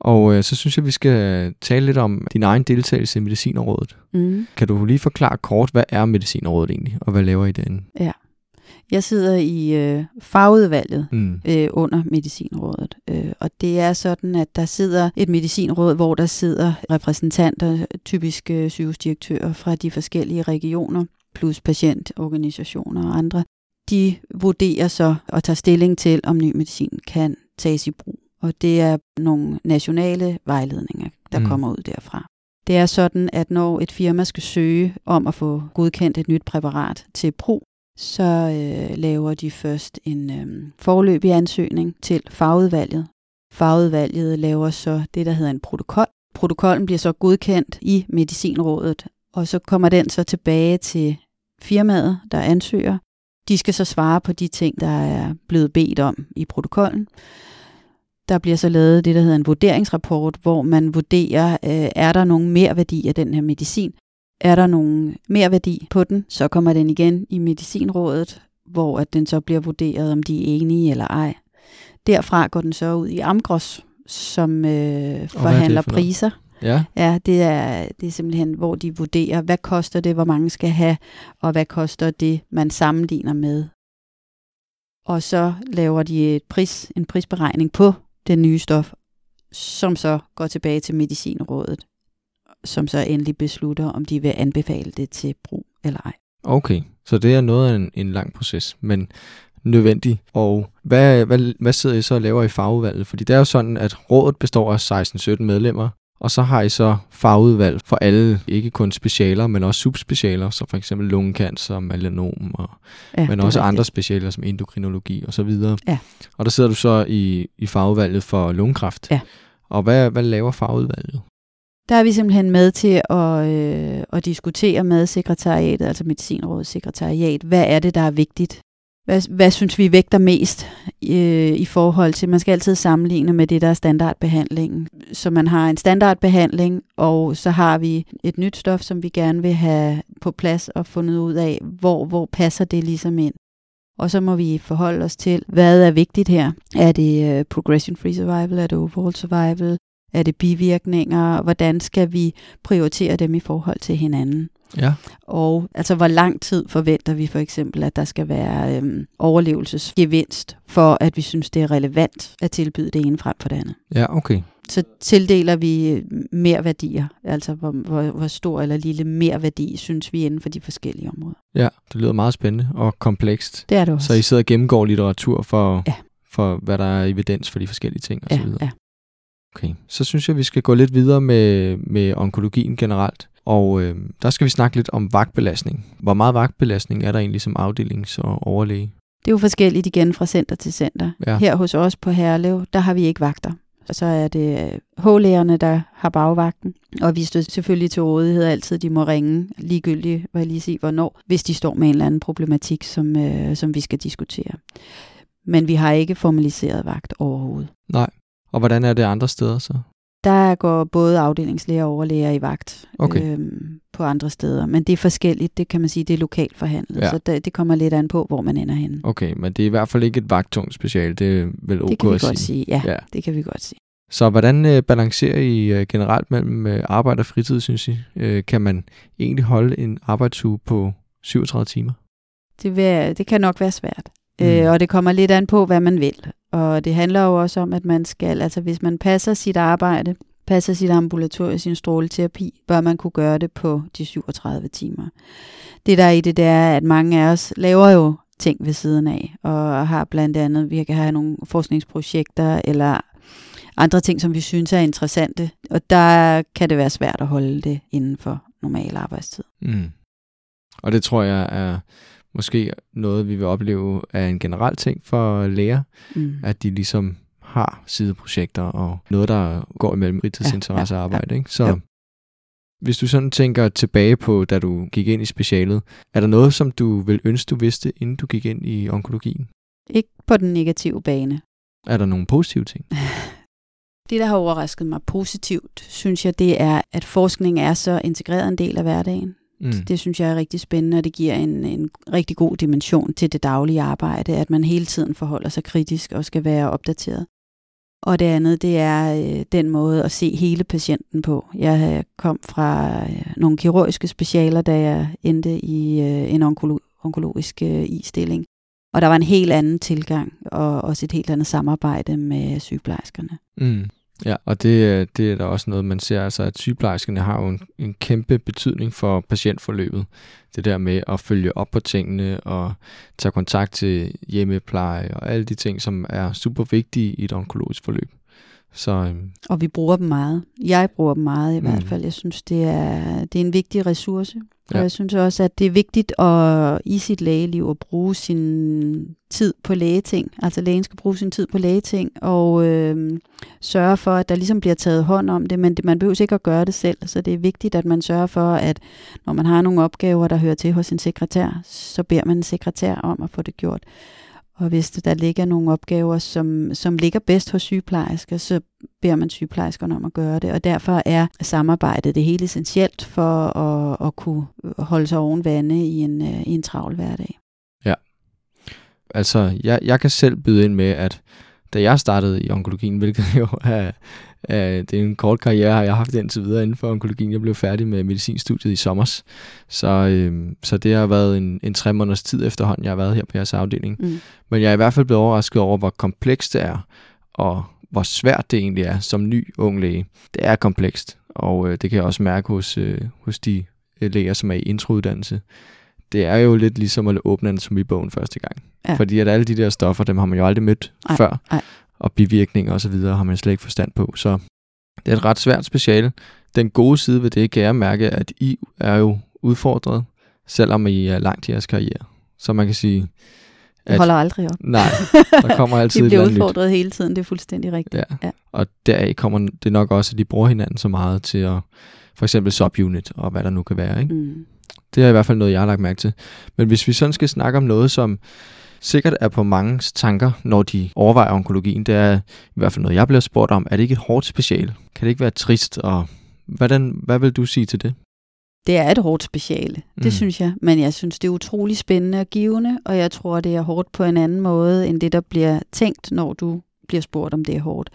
Og øh, så synes jeg, vi skal tale lidt om din egen deltagelse i Medicinrådet. Mm. Kan du lige forklare kort, hvad er Medicinrådet egentlig, og hvad laver I derinde? Ja. Jeg sidder i øh, fagudvalget mm. øh, under Medicinrådet, øh, og det er sådan, at der sidder et medicinråd, hvor der sidder repræsentanter, typisk øh, sygehusdirektører fra de forskellige regioner, plus patientorganisationer og andre. De vurderer så og tager stilling til, om ny medicin kan tages i brug. Og det er nogle nationale vejledninger, der mm. kommer ud derfra. Det er sådan, at når et firma skal søge om at få godkendt et nyt præparat til brug, så øh, laver de først en øh, forløbig ansøgning til fagudvalget. Fagudvalget laver så det, der hedder en protokol. Protokollen bliver så godkendt i Medicinrådet, og så kommer den så tilbage til firmaet, der ansøger. De skal så svare på de ting, der er blevet bedt om i protokollen. Der bliver så lavet det, der hedder en vurderingsrapport, hvor man vurderer, øh, er der nogen mere værdi af den her medicin, er der nogen mere værdi på den, så kommer den igen i Medicinrådet, hvor at den så bliver vurderet, om de er enige eller ej. Derfra går den så ud i Amgros, som øh, forhandler for priser. Ja. ja det, er, det er simpelthen, hvor de vurderer, hvad koster det, hvor mange skal have, og hvad koster det, man sammenligner med. Og så laver de et pris, en prisberegning på det nye stof, som så går tilbage til Medicinrådet som så endelig beslutter, om de vil anbefale det til brug eller ej. Okay, så det er noget af en, en lang proces, men nødvendig. Og hvad, hvad, hvad sidder I så og laver i fagudvalget? Fordi det er jo sådan, at rådet består af 16-17 medlemmer, og så har I så fagudvalg for alle, ikke kun specialer, men også subspecialer, så for eksempel lungekancer, melanom, og, ja, men også andre specialer som endokrinologi og så videre. Ja. Og der sidder du så i, i fagudvalget for lungekræft. Ja. Og hvad, hvad laver fagudvalget? Der er vi simpelthen med til at, øh, at diskutere med sekretariatet, altså Medicinrådets sekretariat, hvad er det, der er vigtigt? Hvad, hvad synes vi vægter mest øh, i forhold til, man skal altid sammenligne med det, der er standardbehandlingen. Så man har en standardbehandling, og så har vi et nyt stof, som vi gerne vil have på plads og fundet ud af, hvor, hvor passer det ligesom ind. Og så må vi forholde os til, hvad er vigtigt her. Er det uh, progression-free survival? Er det overall survival? Er det bivirkninger? Hvordan skal vi prioritere dem i forhold til hinanden? Ja. Og altså, hvor lang tid forventer vi for eksempel, at der skal være øhm, overlevelsesgevinst, for at vi synes, det er relevant at tilbyde det ene frem for det andet. Ja, okay. Så tildeler vi øh, mere værdier, altså hvor, hvor, hvor stor eller lille mere værdi synes vi inden for de forskellige områder. Ja, det lyder meget spændende og komplekst. Det er det også. Så I sidder og gennemgår litteratur for, ja. for hvad der er evidens for de forskellige ting ja, osv.? Ja. Okay, så synes jeg, vi skal gå lidt videre med, med onkologien generelt. Og øh, der skal vi snakke lidt om vagtbelastning. Hvor meget vagtbelastning er der egentlig som afdelings- og overlæge? Det er jo forskelligt igen fra center til center. Ja. Her hos os på Herlev, der har vi ikke vagter. Og så er det H-lægerne, der har bagvagten. Og vi står selvfølgelig til rådighed altid. De må ringe ligegyldigt, hvad jeg lige sige, hvornår, hvis de står med en eller anden problematik, som, øh, som vi skal diskutere. Men vi har ikke formaliseret vagt overhovedet. Nej. Og hvordan er det andre steder så? Der går både afdelingslæger og overlæger i vagt Okay. øhm, på andre steder. Men det er forskelligt, det kan man sige, det er lokalt forhandlet. Ja. Så det, det kommer lidt an på, hvor man ender henne. Okay, men det er i hvert fald ikke et vagttungt special, det er vel ok det kan vi at godt sige. Ja, Ja. ja, det kan vi godt sige. Så hvordan øh, balancerer I øh, generelt mellem øh, arbejde og fritid, synes I? Øh, kan man egentlig holde en arbejdsuge på 37 timer? Det, vil, det kan nok være svært. Mm. Mm. Øh, og det kommer lidt an på, hvad man vil. Og det handler jo også om, at man skal, altså hvis man passer sit arbejde, passer sit ambulatorie, sin stråleterapi, bør man kunne gøre det på de 37 timer. Det der er i det, det er, at mange af os laver jo ting ved siden af, og har blandt andet, vi kan have nogle forskningsprojekter, eller andre ting, som vi synes er interessante, og der kan det være svært at holde det inden for normal arbejdstid. Mm. Og det tror jeg er måske noget, vi vil opleve er en generel ting for læger, Mm. at de ligesom har sideprojekter og noget, der går imellem fritidsinteresse og Ja, ja, arbejde. Ikke? Så Jo. hvis du sådan tænker tilbage på, da du gik ind i specialet, er der noget, som du vil ønske, du vidste, inden du gik ind i onkologien? Ikke på den negative bane. Er der nogle positive ting? Det, der har overrasket mig positivt, synes jeg, det er, at forskning er så integreret en del af hverdagen. Mm. Det synes jeg er rigtig spændende, og det giver en, en rigtig god dimension til det daglige arbejde, at man hele tiden forholder sig kritisk og skal være opdateret. Og det andet, det er øh, den måde at se hele patienten på. Jeg øh, kom fra øh, nogle kirurgiske specialer, da jeg endte i øh, en onkolo- onkologisk øh, i-stilling. Og der var en helt anden tilgang, og også et helt andet samarbejde med sygeplejerskerne. Mm. Ja, og det, øh, det er der også noget, man ser, altså at sygeplejerskerne har jo en, en kæmpe betydning for patientforløbet. Det der med at følge op på tingene og tage kontakt til hjemmepleje og alle de ting, som er super vigtige i et onkologisk forløb. Så øhm, Og vi bruger dem meget. Jeg bruger dem meget i Mm. hvert fald. Jeg synes, det er, det er en vigtig ressource. Og Ja. jeg synes også, at det er vigtigt at, i sit lægeliv at bruge sin tid på lægeting. Altså lægen skal bruge sin tid på lægeting og øh, sørge for, at der ligesom bliver taget hånd om det. Men det, man behøver ikke at gøre det selv. Så det er vigtigt, at man sørger for, at når man har nogle opgaver, der hører til hos en sekretær, så beder man en sekretær om at få det gjort. Og hvis der ligger nogle opgaver, som, som ligger bedst hos sygeplejersker, så beder man sygeplejerskerne om at gøre det. Og derfor er samarbejdet det helt essentielt for at, at kunne holde sig oven vande i en, i en travl hverdag. Ja. altså, jeg, jeg kan selv byde ind med, at da jeg startede i onkologien, hvilket jo er, er det er en kort karriere, har jeg haft indtil videre inden for onkologien. Jeg blev færdig med medicinstudiet i sommer. Så, øhm, så det har været en, en tre måneders tid efterhånden, jeg har været her på jeres afdeling. Mm. Men jeg er i hvert fald blevet overrasket over, hvor komplekst det er, og hvor svært det egentlig er som ny ung læge. Det er komplekst, og øh, det kan jeg også mærke hos, øh, hos de øh, læger, som er i introuddannelse. Det er jo lidt ligesom at åbne anatomibogen første gang. Ja. Fordi at alle de der stoffer, dem har man jo aldrig mødt Ej, før. ej. Og bivirkninger og så videre har man slet ikke forstand på. Så det er et ret svært speciale. Den gode side ved det kan jeg mærke, at I er jo udfordret, selvom I er langt i jeres karriere. Så man kan sige, Det at holder aldrig op. nej, der kommer altid et bliver eller andet nyt. udfordret hele tiden, det er fuldstændig rigtigt. Ja. Ja. Og deraf kommer det nok også, at de bruger hinanden så meget til at, for eksempel subunit og hvad der nu kan være. Ikke? Mm. Det er i hvert fald noget, jeg har lagt mærke til. Men hvis vi sådan skal snakke om noget, som sikkert er på mange tanker, når de overvejer onkologien, det er i hvert fald noget, jeg bliver spurgt om. Er det ikke et hårdt special? Kan det ikke være trist? Og hvordan, hvad vil du sige til det? det er et hårdt speciale, det Mm. synes jeg. Men jeg synes, det er utrolig spændende og givende, og jeg tror, det er hårdt på en anden måde, end det, der bliver tænkt, når du bliver spurgt, om det er hårdt.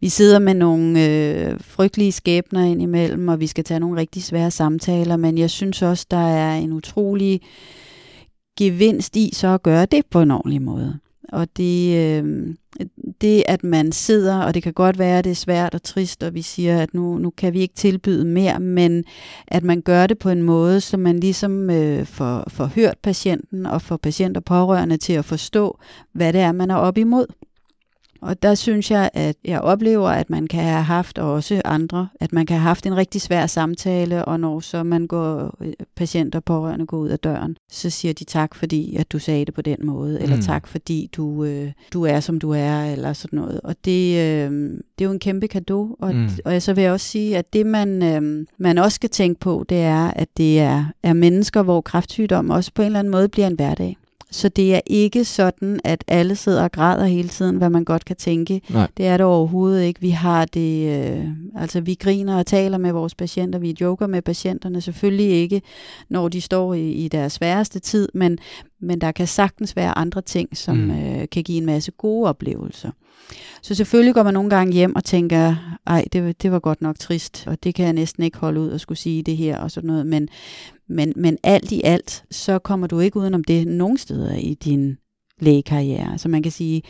Vi sidder med nogle øh, frygtelige skæbner indimellem, og vi skal tage nogle rigtig svære samtaler, men jeg synes også, der er en utrolig gevinst i så at gøre det på en ordentlig måde. Og det, øh, det, at man sidder, og det kan godt være, at det er svært og trist, og vi siger, at nu, nu kan vi ikke tilbyde mere, men at man gør det på en måde, så man ligesom øh, får, får hørt patienten og får patient og pårørende til at forstå, hvad det er, man er op imod. Og der synes jeg, at jeg oplever, at man kan have haft, og også andre, at man kan have haft en rigtig svær samtale, og når så man går, øh, patient og pårørende går ud af døren, så siger de tak, fordi at du sagde det på den måde, eller Mm. tak, fordi du, øh, du er, som du er, eller sådan noget. Og det, øh, det er jo en kæmpe gave, og, mm. og så vil jeg også sige, at det, man, øh, man også skal tænke på, det er, at det er, er mennesker, hvor kræftsygdom også på en eller anden måde bliver en hverdag. Så det er ikke sådan, at alle sidder og græder hele tiden, hvad man godt kan tænke. Nej. Det er det overhovedet ikke. Vi har det, øh, altså vi griner og taler med vores patienter, vi joker med patienterne, selvfølgelig ikke, når de står i, i deres sværeste tid, men, men der kan sagtens være andre ting, som Mm. øh, kan give en masse gode oplevelser. Så selvfølgelig går man nogle gange hjem og tænker, ej, det, det var godt nok trist, og det kan jeg næsten ikke holde ud at skulle sige det her og sådan noget, men, men, men alt i alt, så kommer du ikke udenom det nogen steder i din lægekarriere. Så man kan sige,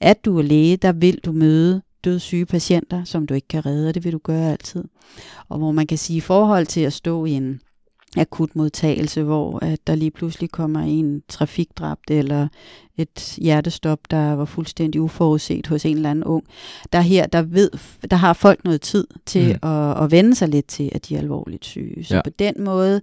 at du er læge, der vil du møde dødssyge patienter, som du ikke kan redde, og det vil du gøre altid. Og hvor man kan sige, i forhold til at stå i en akut modtagelse, hvor at der lige pludselig kommer en trafikdræbt eller et hjertestop, der var fuldstændig uforudset hos en eller anden ung. Der her, der ved, der har folk noget tid til Mm. at, at vende sig lidt til, at de er alvorligt syge. Så Ja. på den måde,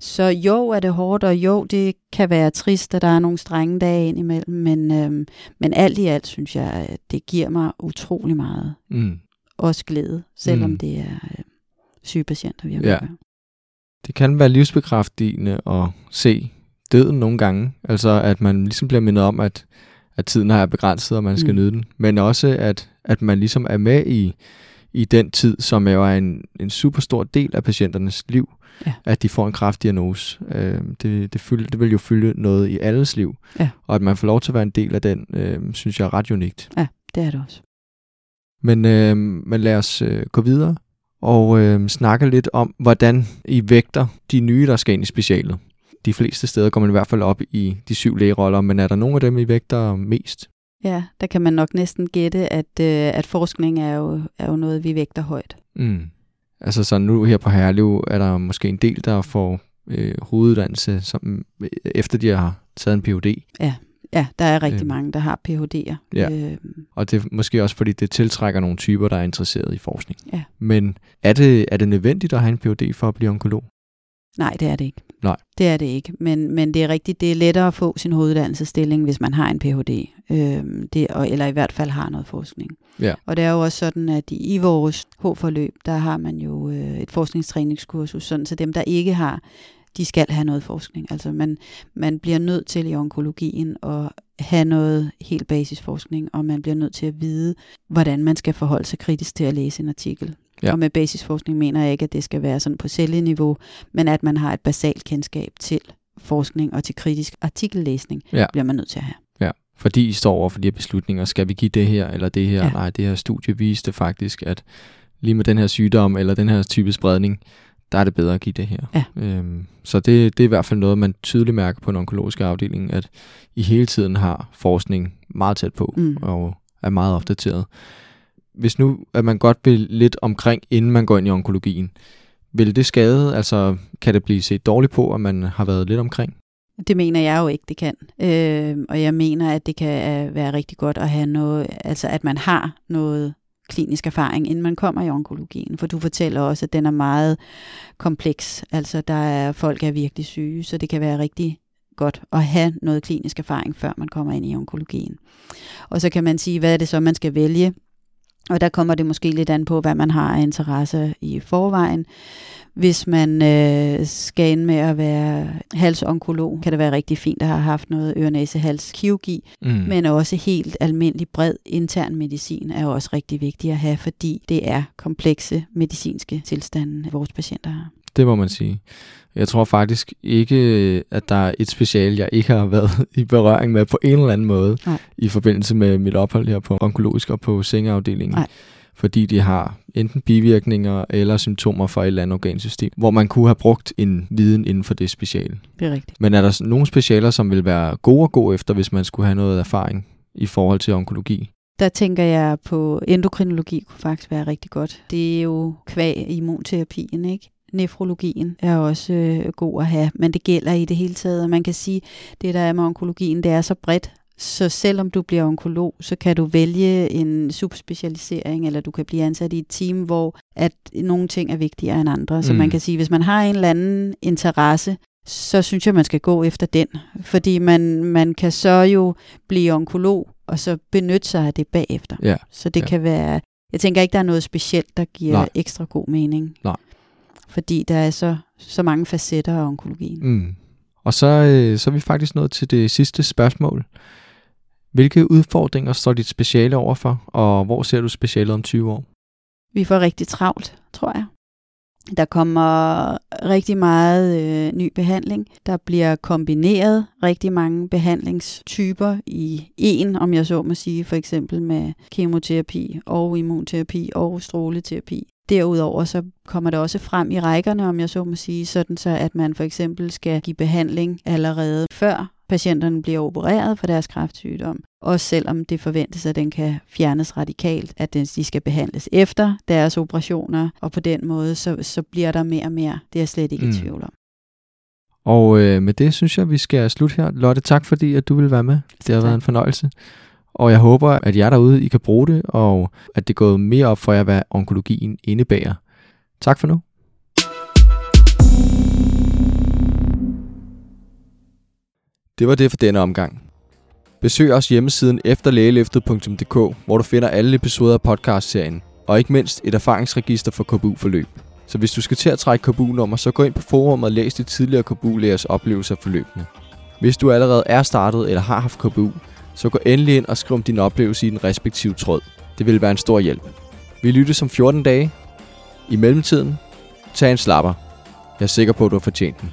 så jo er det hårdt, og jo, det kan være trist, at der er nogle strenge dage indimellem, men, øhm, men alt i alt synes jeg, at det giver mig utrolig meget. Mm. Også glæde, selvom mm. det er øh, syge patienter, vi har Ja. Det kan være livsbekræftigende at se døden nogle gange. Altså, at man ligesom bliver mindet om, at, at tiden er begrænset, og man skal mm. Nyde den. Men også, at, at man ligesom er med i, i den tid, som jo er en, en super stor del af patienternes liv. Ja. At de får en kraftdiagnose. Øh, det, det, fylde, det vil jo fylde noget i alles liv. Ja. Og at man får lov til at være en del af den, øh, synes jeg er ret unikt. Det er det også. Men, øh, men lad os øh, gå videre og øh, snakke lidt om, hvordan I vægter de nye, der skal ind i specialet. De fleste steder går man i hvert fald op i de syv lægeroller, men er der nogle af dem, I vægter mest? Ja, der kan man nok næsten gætte, at, øh, at forskning er jo, er jo noget, vi vægter højt. Mm. Altså så nu her på Herlev er der måske en del, der får øh, hoveduddannelse, som, øh, efter de har taget en Ph.D. Ja, der er rigtig øh. mange, der har Ph.D.'er. Ja. Øh, Og det er måske også, fordi det tiltrækker nogle typer, der er interesseret i forskning. Ja. Men er det, er det nødvendigt at have en Ph.D. for at blive onkolog? nej, det er det ikke. Nej. Det er det ikke. Men, men det er rigtigt, det er lettere at få sin hoveduddannelsesstilling, hvis man har en Ph.D. Øh, det, og, eller i hvert fald har noget forskning. Ja. Og det er jo også sådan, at i, i vores H-forløb, der har man jo øh, et forskningstræningskursus, sådan så dem, der ikke har, de skal have noget forskning. Altså man, man bliver nødt til i onkologien at have noget helt basisforskning, og man bliver nødt til at vide, hvordan man skal forholde sig kritisk til at læse en artikel. Ja. Og med basisforskning mener jeg ikke, at det skal være sådan på celleniveau, men at man har et basalt kendskab til forskning og til kritisk artikellæsning, Ja. bliver man nødt til at have. Ja, fordi I står over for de her beslutninger. Skal vi give det her eller det her? Ja. Nej, det her studie viste faktisk, at lige med den her sygdom eller den her type spredning, der er det bedre at give det her. Ja. Øhm, så det, det er i hvert fald noget, man tydeligt mærker på en onkologisk afdeling, at I hele tiden har forskning meget tæt på Mm. og er meget opdateret. Hvis nu at man godt vil lidt omkring, inden man går ind i onkologien, vil det skade? Altså, kan det blive set dårligt på, at man har været lidt omkring? Det mener jeg jo ikke, det kan. Øh, og jeg mener, at det kan øh, være rigtig godt at have noget, altså at man har noget klinisk erfaring, inden man kommer i onkologien. For du fortæller også, at den er meget kompleks. Altså der er folk, der er virkelig syge, så det kan være rigtig godt at have noget klinisk erfaring, før man kommer ind i onkologien. Og så kan man sige, hvad er det så, man skal vælge? Og der kommer det måske lidt an på, hvad man har af interesse i forvejen. Hvis man øh, skal ind med at være halsonkolog, kan det være rigtig fint at have haft noget øre-næse-hals-kirurgi, Mm. men også helt almindelig bred intern medicin er også rigtig vigtigt at have, fordi det er komplekse medicinske tilstande, vores patienter har. Det må man sige. Jeg tror faktisk ikke, at der er et special, jeg ikke har været i berøring med på en eller anden måde Nej. i forbindelse med mit ophold her på onkologisk og på sengeafdelingen. Nej. Fordi de har enten bivirkninger eller symptomer fra et eller andet organsystem, hvor man kunne have brugt en viden inden for det speciale. Det er rigtigt. Men er der nogle specialer, som vil være gode at gå efter, hvis man skulle have noget erfaring i forhold til onkologi? Der tænker jeg på endokrinologi kunne faktisk være rigtig godt. Det er jo kvæg immunterapien, ikke? Nefrologien er også øh, god at have, men det gælder i det hele taget. Og man kan sige, det der er med onkologien, det er så bredt, så selvom du bliver onkolog, så kan du vælge en subspecialisering, eller du kan blive ansat i et team, hvor at nogle ting er vigtigere end andre. Så Mm. man kan sige, hvis man har en eller anden interesse, så synes jeg, man skal gå efter den. Fordi man, man kan så jo blive onkolog, og så benytte sig af det bagefter. Ja. Så det Ja. kan være... Jeg tænker ikke, der er noget specielt, der giver. Nej. ekstra god mening. Nej. Fordi der er så, så mange facetter af onkologien. Mm. Og så, øh, så er vi faktisk nået til det sidste spørgsmål. Hvilke udfordringer står dit speciale overfor, og hvor ser du specialet om 20 år? Vi får rigtig travlt, tror jeg. Der kommer rigtig meget øh, ny behandling. Der bliver kombineret rigtig mange behandlingstyper i en, om jeg så må sige, for eksempel med kemoterapi og immunterapi og stråleterapi. Derudover så kommer det også frem i rækkerne, om jeg så må sige, sådan så at man for eksempel skal give behandling allerede før patienterne bliver opereret for deres kræftsygdom. Også selvom det forventes, at den kan fjernes radikalt, at den, de skal behandles efter deres operationer, og på den måde, så, så bliver der mere og mere. Det er jeg slet ikke mm. i tvivl om. Og øh, med det synes jeg, vi skal slutte her. Lotte, tak fordi at du vil være med. Det har Tak. været en fornøjelse. Og jeg håber, at jer derude, I kan bruge det, og at det går mere op for jer, hvad onkologien indebærer. Tak for nu. Det var det for denne omgang. Besøg også hjemmesiden efterlægeløftet.dk, hvor du finder alle episoder af podcastserien, og ikke mindst et erfaringsregister for KBU-forløb. Så hvis du skal til at trække KBU-nummer, så gå ind på forum og læs de tidligere KBU-lægers oplevelser af forløbene. Hvis du allerede er startet eller har haft KBU, så gå endelig ind og skriv om din oplevelse i den respektive tråd. Det vil være en stor hjælp. Vi lyttes om 14 dage. I mellemtiden, tag en slapper. Jeg er sikker på, at du har fortjent den.